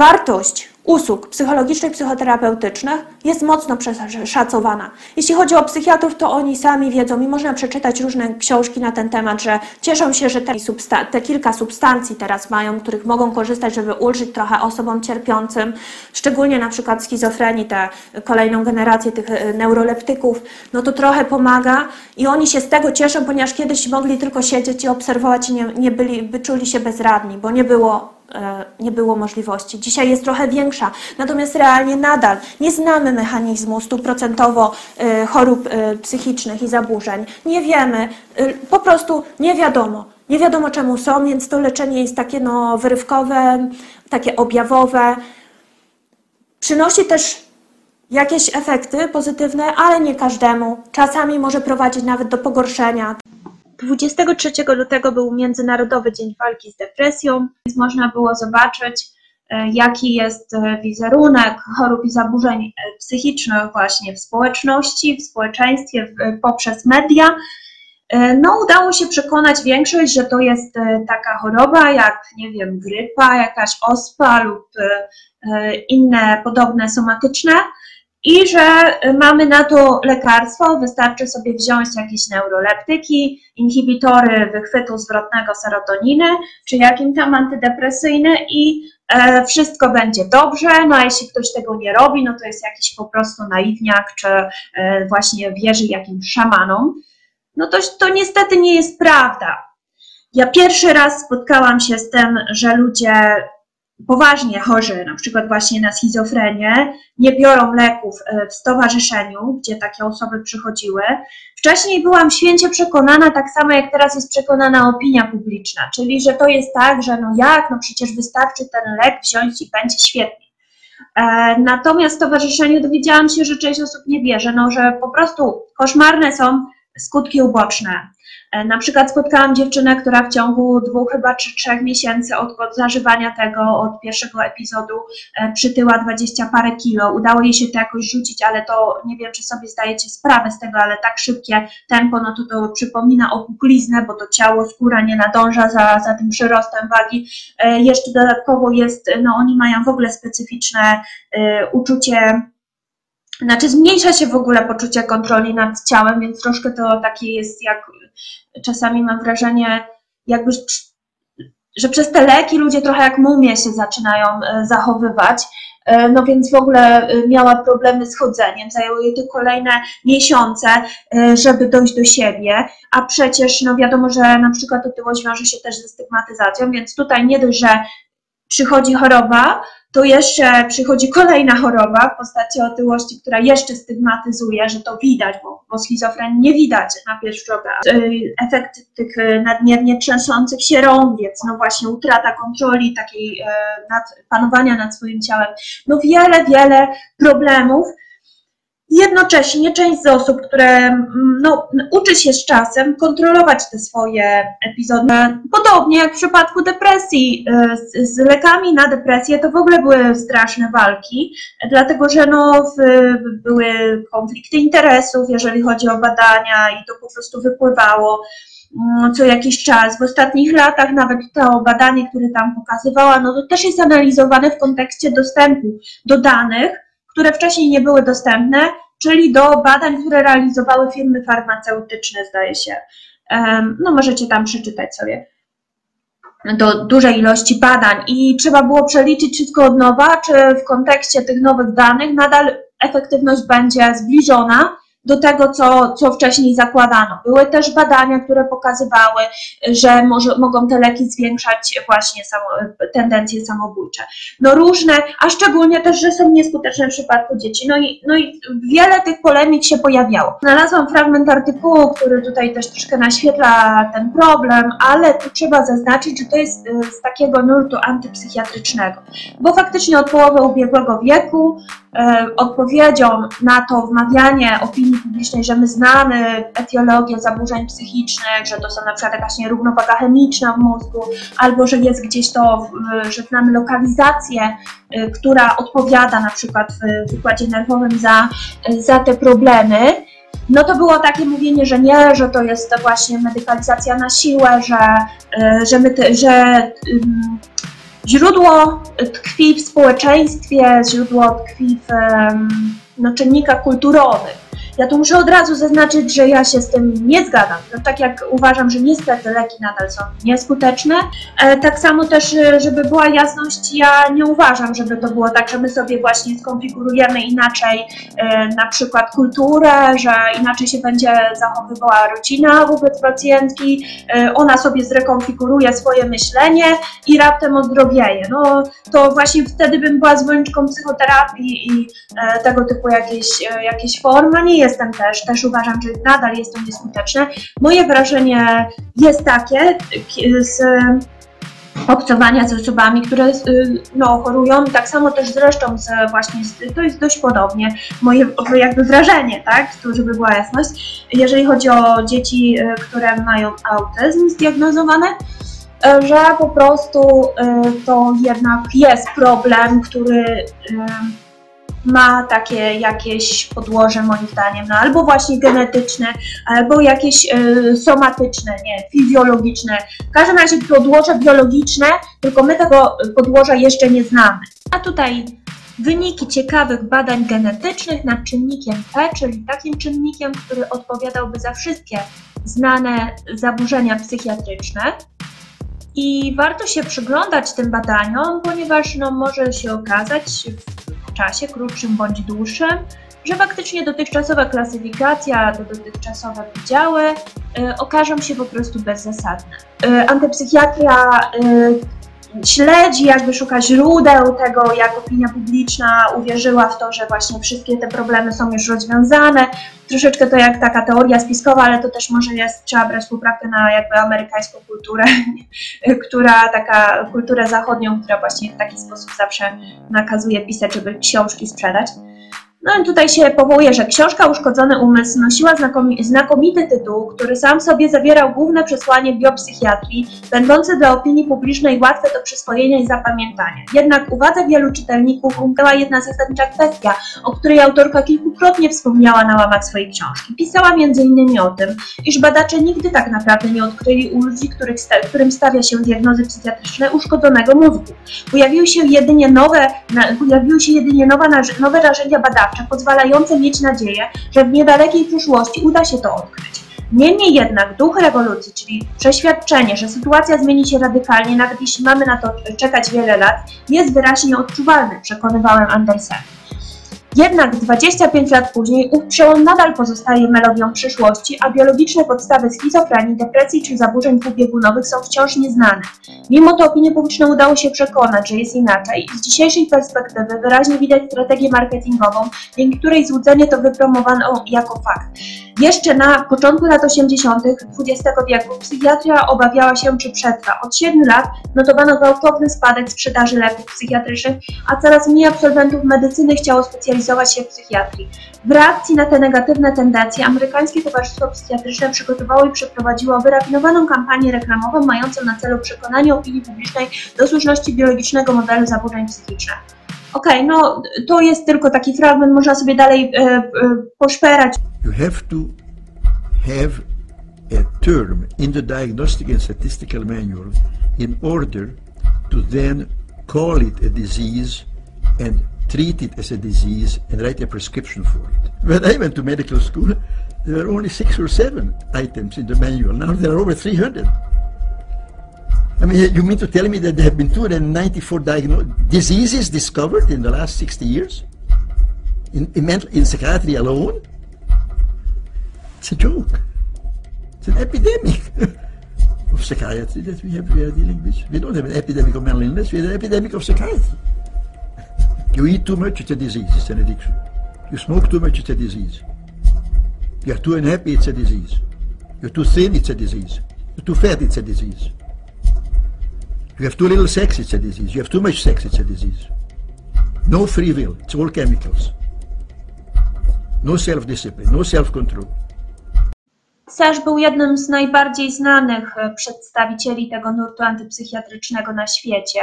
wartość usług psychologicznych, psychoterapeutycznych jest mocno przeszacowana. Jeśli chodzi o psychiatrów, to oni sami wiedzą i można przeczytać różne książki na ten temat, że cieszą się, że te, te kilka substancji teraz mają, których mogą korzystać, żeby ulżyć trochę osobom cierpiącym, szczególnie na przykład schizofrenii, tę kolejną generację tych e, neuroleptyków, no to trochę pomaga i oni się z tego cieszą, ponieważ kiedyś mogli tylko siedzieć i obserwować i nie, nie byli, wyczuli się bezradni, bo nie było nie było możliwości. Dzisiaj jest trochę większa, natomiast realnie nadal nie znamy mechanizmu stuprocentowo e, chorób e, psychicznych i zaburzeń. Nie wiemy, po prostu nie wiadomo. Nie wiadomo czemu są, więc to leczenie jest takie no, wyrywkowe, takie objawowe. Przynosi też jakieś efekty pozytywne, ale nie każdemu. Czasami może prowadzić nawet do pogorszenia. 23 lutego był Międzynarodowy Dzień Walki z Depresją, więc można było zobaczyć, e, jaki jest e, wizerunek chorób i zaburzeń e, psychicznych właśnie w społeczności, w społeczeństwie, poprzez media. No, udało się przekonać większość, że to jest taka choroba jak, nie wiem, grypa, jakaś ospa lub inne podobne somatyczne, i że mamy na to lekarstwo, wystarczy sobie wziąć jakieś neuroleptyki, inhibitory wychwytu zwrotnego serotoniny, czy jakim tam antydepresyjny i e, wszystko będzie dobrze, no a jeśli ktoś tego nie robi, no to jest jakiś po prostu naiwniak, czy e, właśnie wierzy jakimś szamanom. No to, to niestety nie jest prawda. Ja pierwszy raz spotkałam się z tym, że ludzie poważnie chorzy, na przykład właśnie na schizofrenię, nie biorą leków e, w stowarzyszeniu, gdzie takie osoby przychodziły. Wcześniej byłam święcie przekonana, tak samo jak teraz jest przekonana opinia publiczna, czyli że to jest tak, że no jak, no przecież wystarczy ten lek wziąć i będzie świetnie. E, natomiast w stowarzyszeniu dowiedziałam się, że część osób nie bierze, no że po prostu koszmarne są skutki uboczne. E, na przykład spotkałam dziewczynę, która w ciągu dwóch chyba czy trzech miesięcy od, od zażywania tego, od pierwszego epizodu e, przytyła dwadzieścia parę kilo. Udało jej się to jakoś rzucić, ale to nie wiem, czy sobie zdajecie sprawę z tego, ale tak szybkie tempo, no to to przypomina opuchliznę, bo to ciało, skóra nie nadąża za, za tym przyrostem wagi. E, jeszcze dodatkowo jest, no oni mają w ogóle specyficzne uczucie znaczy zmniejsza się w ogóle poczucie kontroli nad ciałem, więc troszkę to takie jest jak czasami mam wrażenie, jakby, że przez te leki ludzie trochę jak mumie się zaczynają e, zachowywać. E, no więc w ogóle e, miała problemy z chodzeniem, zajęło jej to kolejne miesiące, żeby dojść do siebie, a przecież no wiadomo, że na przykład otyłość wiąże się też ze stygmatyzacją, więc tutaj nie dość, że przychodzi choroba, to jeszcze przychodzi kolejna choroba w postaci otyłości, która jeszcze stygmatyzuje, że to widać, bo, bo schizofrenii nie widać na pierwszy rzut oka. Efekt tych e, nadmiernie trzęsących się rąbiec, no właśnie utrata kontroli, takiej e, nad, panowania nad swoim ciałem, no wiele, wiele problemów, Jednocześnie część z osób, które mm, no, uczy się z czasem kontrolować te swoje epizody, podobnie jak w przypadku depresji, e, z, z lekami na depresję to w ogóle były straszne walki, dlatego że no, były konflikty interesów, jeżeli chodzi o badania i to po prostu wypływało mm, co jakiś czas. W ostatnich latach nawet to badanie, które tam pokazywała, no to też jest analizowane w kontekście dostępu do danych, które wcześniej nie były dostępne, czyli do badań, które realizowały firmy farmaceutyczne, zdaje się. No możecie tam przeczytać sobie do dużej ilości badań i trzeba było przeliczyć wszystko od nowa, czy w kontekście tych nowych danych nadal efektywność będzie zbliżona do tego, co, co wcześniej zakładano. Były też badania, które pokazywały, że może, mogą te leki zwiększać właśnie samo, tendencje samobójcze. No różne, a szczególnie też, że są nieskuteczne w przypadku dzieci. No i, no i wiele tych polemik się pojawiało. Znalazłam fragment artykułu, który tutaj też troszkę naświetla ten problem, ale tu trzeba zaznaczyć, że to jest y, z takiego nurtu antypsychiatrycznego, bo faktycznie od połowy ubiegłego wieku odpowiedzią na to wmawianie opinii publicznej, że my znamy etiologię zaburzeń psychicznych, że to są na przykład jakaś nierównowaga chemiczna w mózgu, albo że jest gdzieś to, że znamy lokalizację, e, która odpowiada na przykład w wykładzie nerwowym za, za te problemy, no to było takie mówienie, że nie, że to jest właśnie medykalizacja na siłę, że, e, że, my te, że źródło tkwi w społeczeństwie, źródło tkwi w no, czynnikach kulturowych. Ja tu muszę od razu zaznaczyć, że ja się z tym nie zgadzam. No, tak jak uważam, że niestety leki nadal są nieskuteczne, e, tak samo też, e, żeby była jasność, ja nie uważam, żeby to było tak, że my sobie właśnie skonfigurujemy inaczej e, na przykład kulturę, że inaczej się będzie zachowywała rodzina wobec pacjentki, ona sobie zrekonfiguruje swoje myślenie i raptem ozdrowieje. No to właśnie wtedy bym była zwolenniczką psychoterapii i tego typu jakieś, jakieś formy. Nie jestem też, też uważam, że nadal jest to nieskuteczne. Moje wrażenie jest takie z obcowania z osobami, które y, no, chorują, tak samo też zresztą z, właśnie, to jest dość podobnie. Moje jakby wrażenie, tak, żeby była jasność, jeżeli chodzi o dzieci, y, które mają autyzm zdiagnozowane, y, że po prostu to jednak jest problem, który ma takie jakieś podłoże moim zdaniem, no albo właśnie genetyczne, albo jakieś y, somatyczne, nie, fizjologiczne. W każdym razie podłoże biologiczne, tylko my tego podłoża jeszcze nie znamy. A tutaj wyniki ciekawych badań genetycznych nad czynnikiem P, czyli takim czynnikiem, który odpowiadałby za wszystkie znane zaburzenia psychiatryczne. I warto się przyglądać tym badaniom, ponieważ no, może się okazać czasie, krótszym bądź dłuższym, że faktycznie dotychczasowa klasyfikacja, te dotychczasowe wydziały y, okażą się po prostu bezzasadne. Y, antypsychiatria y, śledzi, jakby szuka źródeł tego, jak opinia publiczna uwierzyła w to, że właśnie wszystkie te problemy są już rozwiązane. Troszeczkę to jak taka teoria spiskowa, ale to też może jest, trzeba brać poprawkę na jakby amerykańską kulturę, która taka kulturę zachodnią, która właśnie w taki sposób zawsze nakazuje pisać, żeby książki sprzedać. No i tutaj się powołuje, że książka Uszkodzony Umysł nosiła znakomi znakomity tytuł, który sam sobie zawierał główne przesłanie biopsychiatrii, będące dla opinii publicznej łatwe do przyswojenia i zapamiętania. Jednak uwadze wielu czytelników umknęła jedna zasadnicza kwestia, o której autorka kilkukrotnie wspomniała na łamach swojej książki. Pisała m.in. o tym, iż badacze nigdy tak naprawdę nie odkryli u ludzi, których, którym stawia się diagnozy psychiatryczne uszkodzonego mózgu. Pojawiły się jedynie nowe, na, pojawiły się jedynie nowe, nowe narzędzia badawcze, badawcze pozwalające mieć nadzieję, że w niedalekiej przyszłości uda się to odkryć. Niemniej jednak duch rewolucji, czyli przeświadczenie, że sytuacja zmieni się radykalnie, nawet jeśli mamy na to czekać wiele lat, jest wyraźnie odczuwalny, przekonywałem Andersen. Jednak 25 lat później ów przełom nadal pozostaje melodią przyszłości, a biologiczne podstawy schizofrenii, depresji czy zaburzeń dwubiegunowych są wciąż nieznane. Mimo to opinię publiczną udało się przekonać, że jest inaczej i z dzisiejszej perspektywy wyraźnie widać strategię marketingową, dzięki której złudzenie to wypromowano jako fakt. Jeszcze na początku lat 80. XX wieku psychiatria obawiała się, czy przetrwa. Od 7 lat notowano gwałtowny spadek sprzedaży leków psychiatrycznych, a coraz mniej absolwentów medycyny chciało specjalizować się w psychiatrii. W reakcji na te negatywne tendencje amerykańskie Towarzystwo Psychiatryczne przygotowało i przeprowadziło wyrafinowaną kampanię reklamową mającą na celu przekonanie opinii publicznej do słuszności biologicznego modelu zaburzeń psychicznych. Okej, okay, no to jest tylko taki fragment, można sobie dalej e, e, poszperać. You have to have a term in the diagnostic and statistical manual in order to then call it a disease and treat it as a disease and write a prescription for it. When I went to medical school, there were only six or seven items in the manual. Now there are over 300. I mean, you mean to tell me that there have been 294 diseases discovered in the last 60 years? In, in, mental, in psychiatry alone? It's a joke. It's an epidemic of psychiatry that we, have, we are dealing with. We don't have an epidemic of mental illness, we have an epidemic of psychiatry. You eat too much, it's a disease, it's an addiction. You smoke too much, it's a disease. You're too unhappy, it's a disease. You're too thin, it's a disease. You're too fat, it's a disease. You have too little sex, it's a disease. You have too much sex, it's a disease. No free will, it's all chemicals. No self-discipline, no self-control. Serge był jednym z najbardziej znanych e, przedstawicieli tego nurtu antypsychiatrycznego na świecie.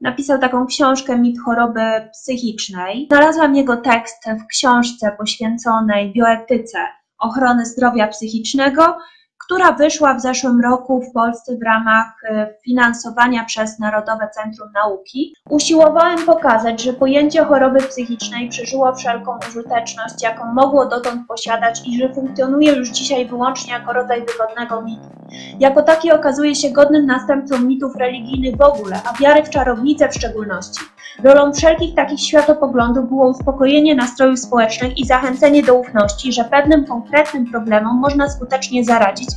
Napisał taką książkę Mit choroby psychicznej. Znalazłam jego tekst w książce poświęconej bioetyce ochrony zdrowia psychicznego która wyszła w zeszłym roku w Polsce w ramach e, finansowania przez Narodowe Centrum Nauki, usiłowałem pokazać, że pojęcie choroby psychicznej przeżyło wszelką użyteczność, jaką mogło dotąd posiadać i że funkcjonuje już dzisiaj wyłącznie jako rodzaj wygodnego mitu. Jako taki okazuje się godnym następcą mitów religijnych w ogóle, a wiary w czarownicę w szczególności. Rolą wszelkich takich światopoglądów było uspokojenie nastrojów społecznych i zachęcenie do ufności, że pewnym konkretnym problemom można skutecznie zaradzić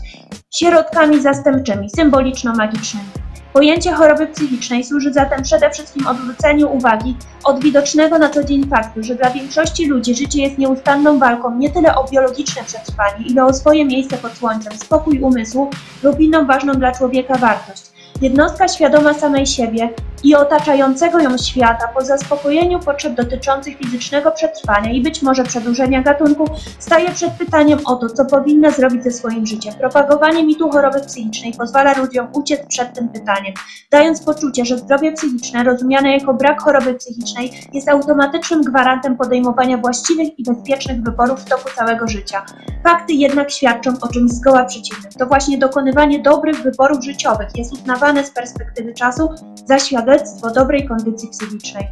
środkami zastępczymi, symboliczno-magicznymi. Pojęcie choroby psychicznej służy zatem przede wszystkim odwróceniu uwagi od widocznego na co dzień faktu, że dla większości ludzi życie jest nieustanną walką nie tyle o biologiczne przetrwanie, ile o swoje miejsce pod słońcem, spokój umysłu lub inną ważną dla człowieka wartość. Jednostka świadoma samej siebie i otaczającego ją świata po zaspokojeniu potrzeb dotyczących fizycznego przetrwania i być może przedłużenia gatunku staje przed pytaniem o to, co powinna zrobić ze swoim życiem. Propagowanie mitu choroby psychicznej pozwala ludziom uciec przed tym pytaniem, dając poczucie, że zdrowie psychiczne, rozumiane jako brak choroby psychicznej, jest automatycznym gwarantem podejmowania właściwych i bezpiecznych wyborów w toku całego życia. Fakty jednak świadczą o czymś zgoła przeciwnym. To właśnie dokonywanie dobrych wyborów życiowych jest uznawane z perspektywy czasu za świadectwo dobrej kondycji psychicznej.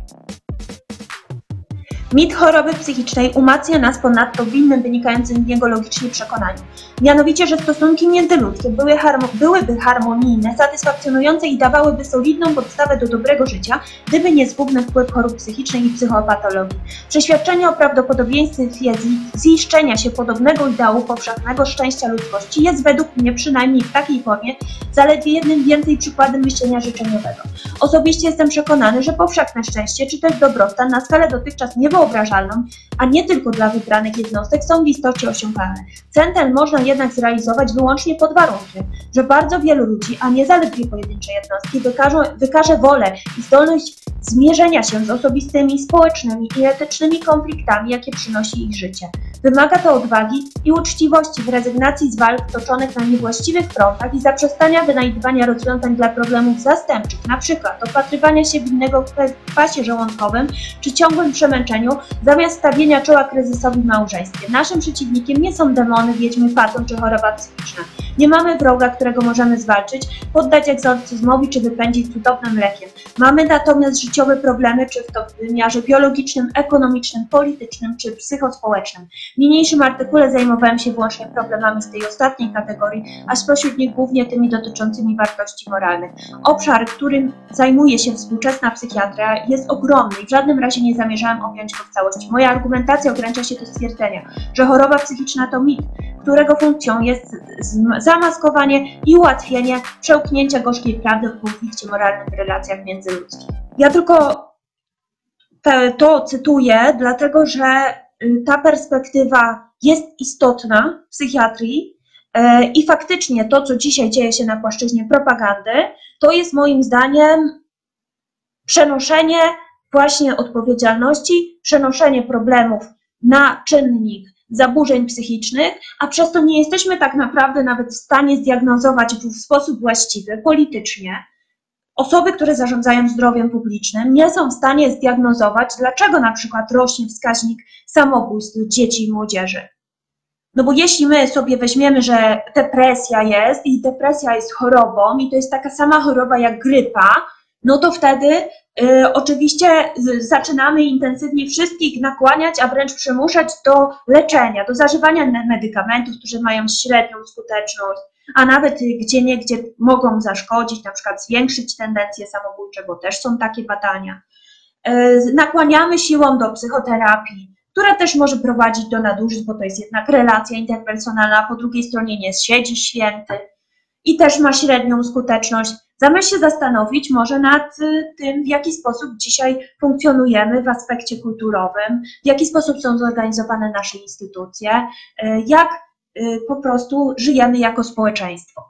Mit choroby psychicznej umacnia nas ponadto w innym wynikającym z niego logicznie przekonaniu. Mianowicie, że stosunki międzyludzkie były harmo byłyby harmonijne, satysfakcjonujące i dawałyby solidną podstawę do dobrego życia, gdyby nie zgubny wpływ chorób psychicznych i psychopatologii. Przeświadczenie o prawdopodobieństwie ziszczenia się podobnego ideału powszechnego szczęścia ludzkości jest według mnie przynajmniej w takiej formie zaledwie jednym więcej przykładem myślenia życzeniowego. Osobiście jestem przekonany, że powszechne szczęście czy też dobrostan na skalę dotychczas niewyobrażalną, a nie tylko dla wybranych jednostek są w istocie osiągalne. Cel ten można jednak zrealizować wyłącznie pod warunkiem, że bardzo wielu ludzi, a nie zaledwie pojedyncze jednostki, wykażą, wykaże wolę i zdolność zmierzenia się z osobistymi, społecznymi i etycznymi konfliktami, jakie przynosi ich życie. Wymaga to odwagi i uczciwości w rezygnacji z walk toczonych na niewłaściwych frontach i zaprzestania wynajdywania rozwiązań dla problemów zastępczych, np. opatrywania się winnego w kwasie żołądkowym czy ciągłym przemęczeniu, zamiast stawienia czoła kryzysowi w małżeństwie. Naszym przeciwnikiem nie są demony, wiedźmy, fatum czy choroba psychiczna. Nie mamy wroga, którego możemy zwalczyć, poddać egzorcyzmowi czy wypędzić cudownym lekiem. Mamy natomiast życiowe problemy, czy w w wymiarze biologicznym, ekonomicznym, politycznym czy psychospołecznym. W niniejszym artykule zajmowałem się wyłącznie problemami z tej ostatniej kategorii, a spośród nich głównie tymi dotyczącymi wartości moralnych. Obszar, którym zajmuje się współczesna psychiatria jest ogromny i w żadnym razie nie zamierzałem objąć go w całości. Moja argumentacja ogranicza się do stwierdzenia, że choroba psychiczna to mit, którego funkcją jest zamaskowanie i ułatwienie przełknięcia gorzkiej prawdy w konflikcie moralnym w relacjach międzyludzkich. Ja tylko te, to cytuję, dlatego że ta perspektywa jest istotna w psychiatrii y, i faktycznie to, co dzisiaj dzieje się na płaszczyźnie propagandy, to jest moim zdaniem przenoszenie właśnie odpowiedzialności, przenoszenie problemów na czynnik zaburzeń psychicznych, a przez to nie jesteśmy tak naprawdę nawet w stanie zdiagnozować w sposób właściwy politycznie. Osoby, które zarządzają zdrowiem publicznym, nie są w stanie zdiagnozować, dlaczego na przykład rośnie wskaźnik samobójstw dzieci i młodzieży. No bo jeśli my sobie weźmiemy, że depresja jest i depresja jest chorobą i to jest taka sama choroba jak grypa, no to wtedy y, oczywiście zaczynamy intensywnie wszystkich nakłaniać, a wręcz przymuszać do leczenia, do zażywania medykamentów, które mają średnią skuteczność, a nawet gdzie nie, gdzie mogą zaszkodzić, na przykład zwiększyć tendencje samobójcze, bo też są takie badania. Y, nakłaniamy siłą do psychoterapii, która też może prowadzić do nadużyć, bo to jest jednak relacja interpersonalna, po drugiej stronie nie siedzi święty i też ma średnią skuteczność. Zamiast się zastanowić może nad y, tym, w jaki sposób dzisiaj funkcjonujemy w aspekcie kulturowym, w jaki sposób są zorganizowane nasze instytucje, y, jak po prostu żyjemy jako społeczeństwo.